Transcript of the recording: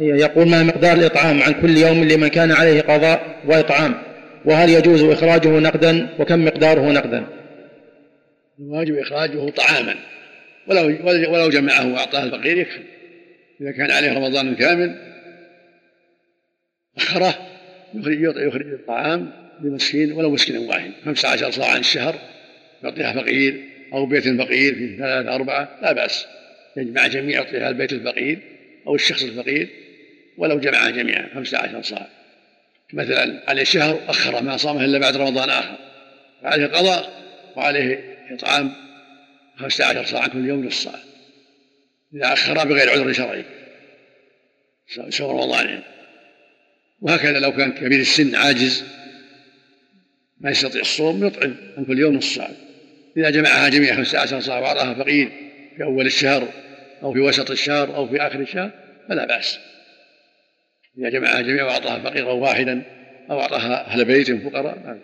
يقول ما مقدار الإطعام عن كل يوم لمن كان عليه قضاء وإطعام؟ وهل يجوز إخراجه نقدا؟ وكم مقداره نقدا؟ الواجب إخراجه طعاما. ولو ولو جمعه وأعطاه الفقير يكفي. إذا كان عليه رمضان كامل أخره يخرج يخرج الطعام لمسكين ولو مسكين واحد. خمسة عشر صاعا الشهر يعطيها فقير أو بيت فقير في ثلاثة أربعة لا بأس. يجمع جميع يعطيها البيت الفقير أو الشخص الفقير. ولو جمعها جميعا خمسة عشر صاع. مثلا عليه شهر أخر ما صامه إلا بعد رمضان آخر. فعليه قضاء وعليه إطعام خمسة عشر صاعا كل يوم نصف صاع. إذا أخر بغير عذر شرعي. شهر رمضان. وهكذا لو كان كبير السن عاجز ما يستطيع الصوم يطعم عن كل يوم نصف صاع. إذا جمعها جميع خمسة عشر صاع وأعطاها فقير في أول الشهر أو في وسط الشهر أو في آخر الشهر فلا بأس. إذا جمعها جميعا وأعطاها فقيرا واحدا أو أعطاها أهل بيت فقراء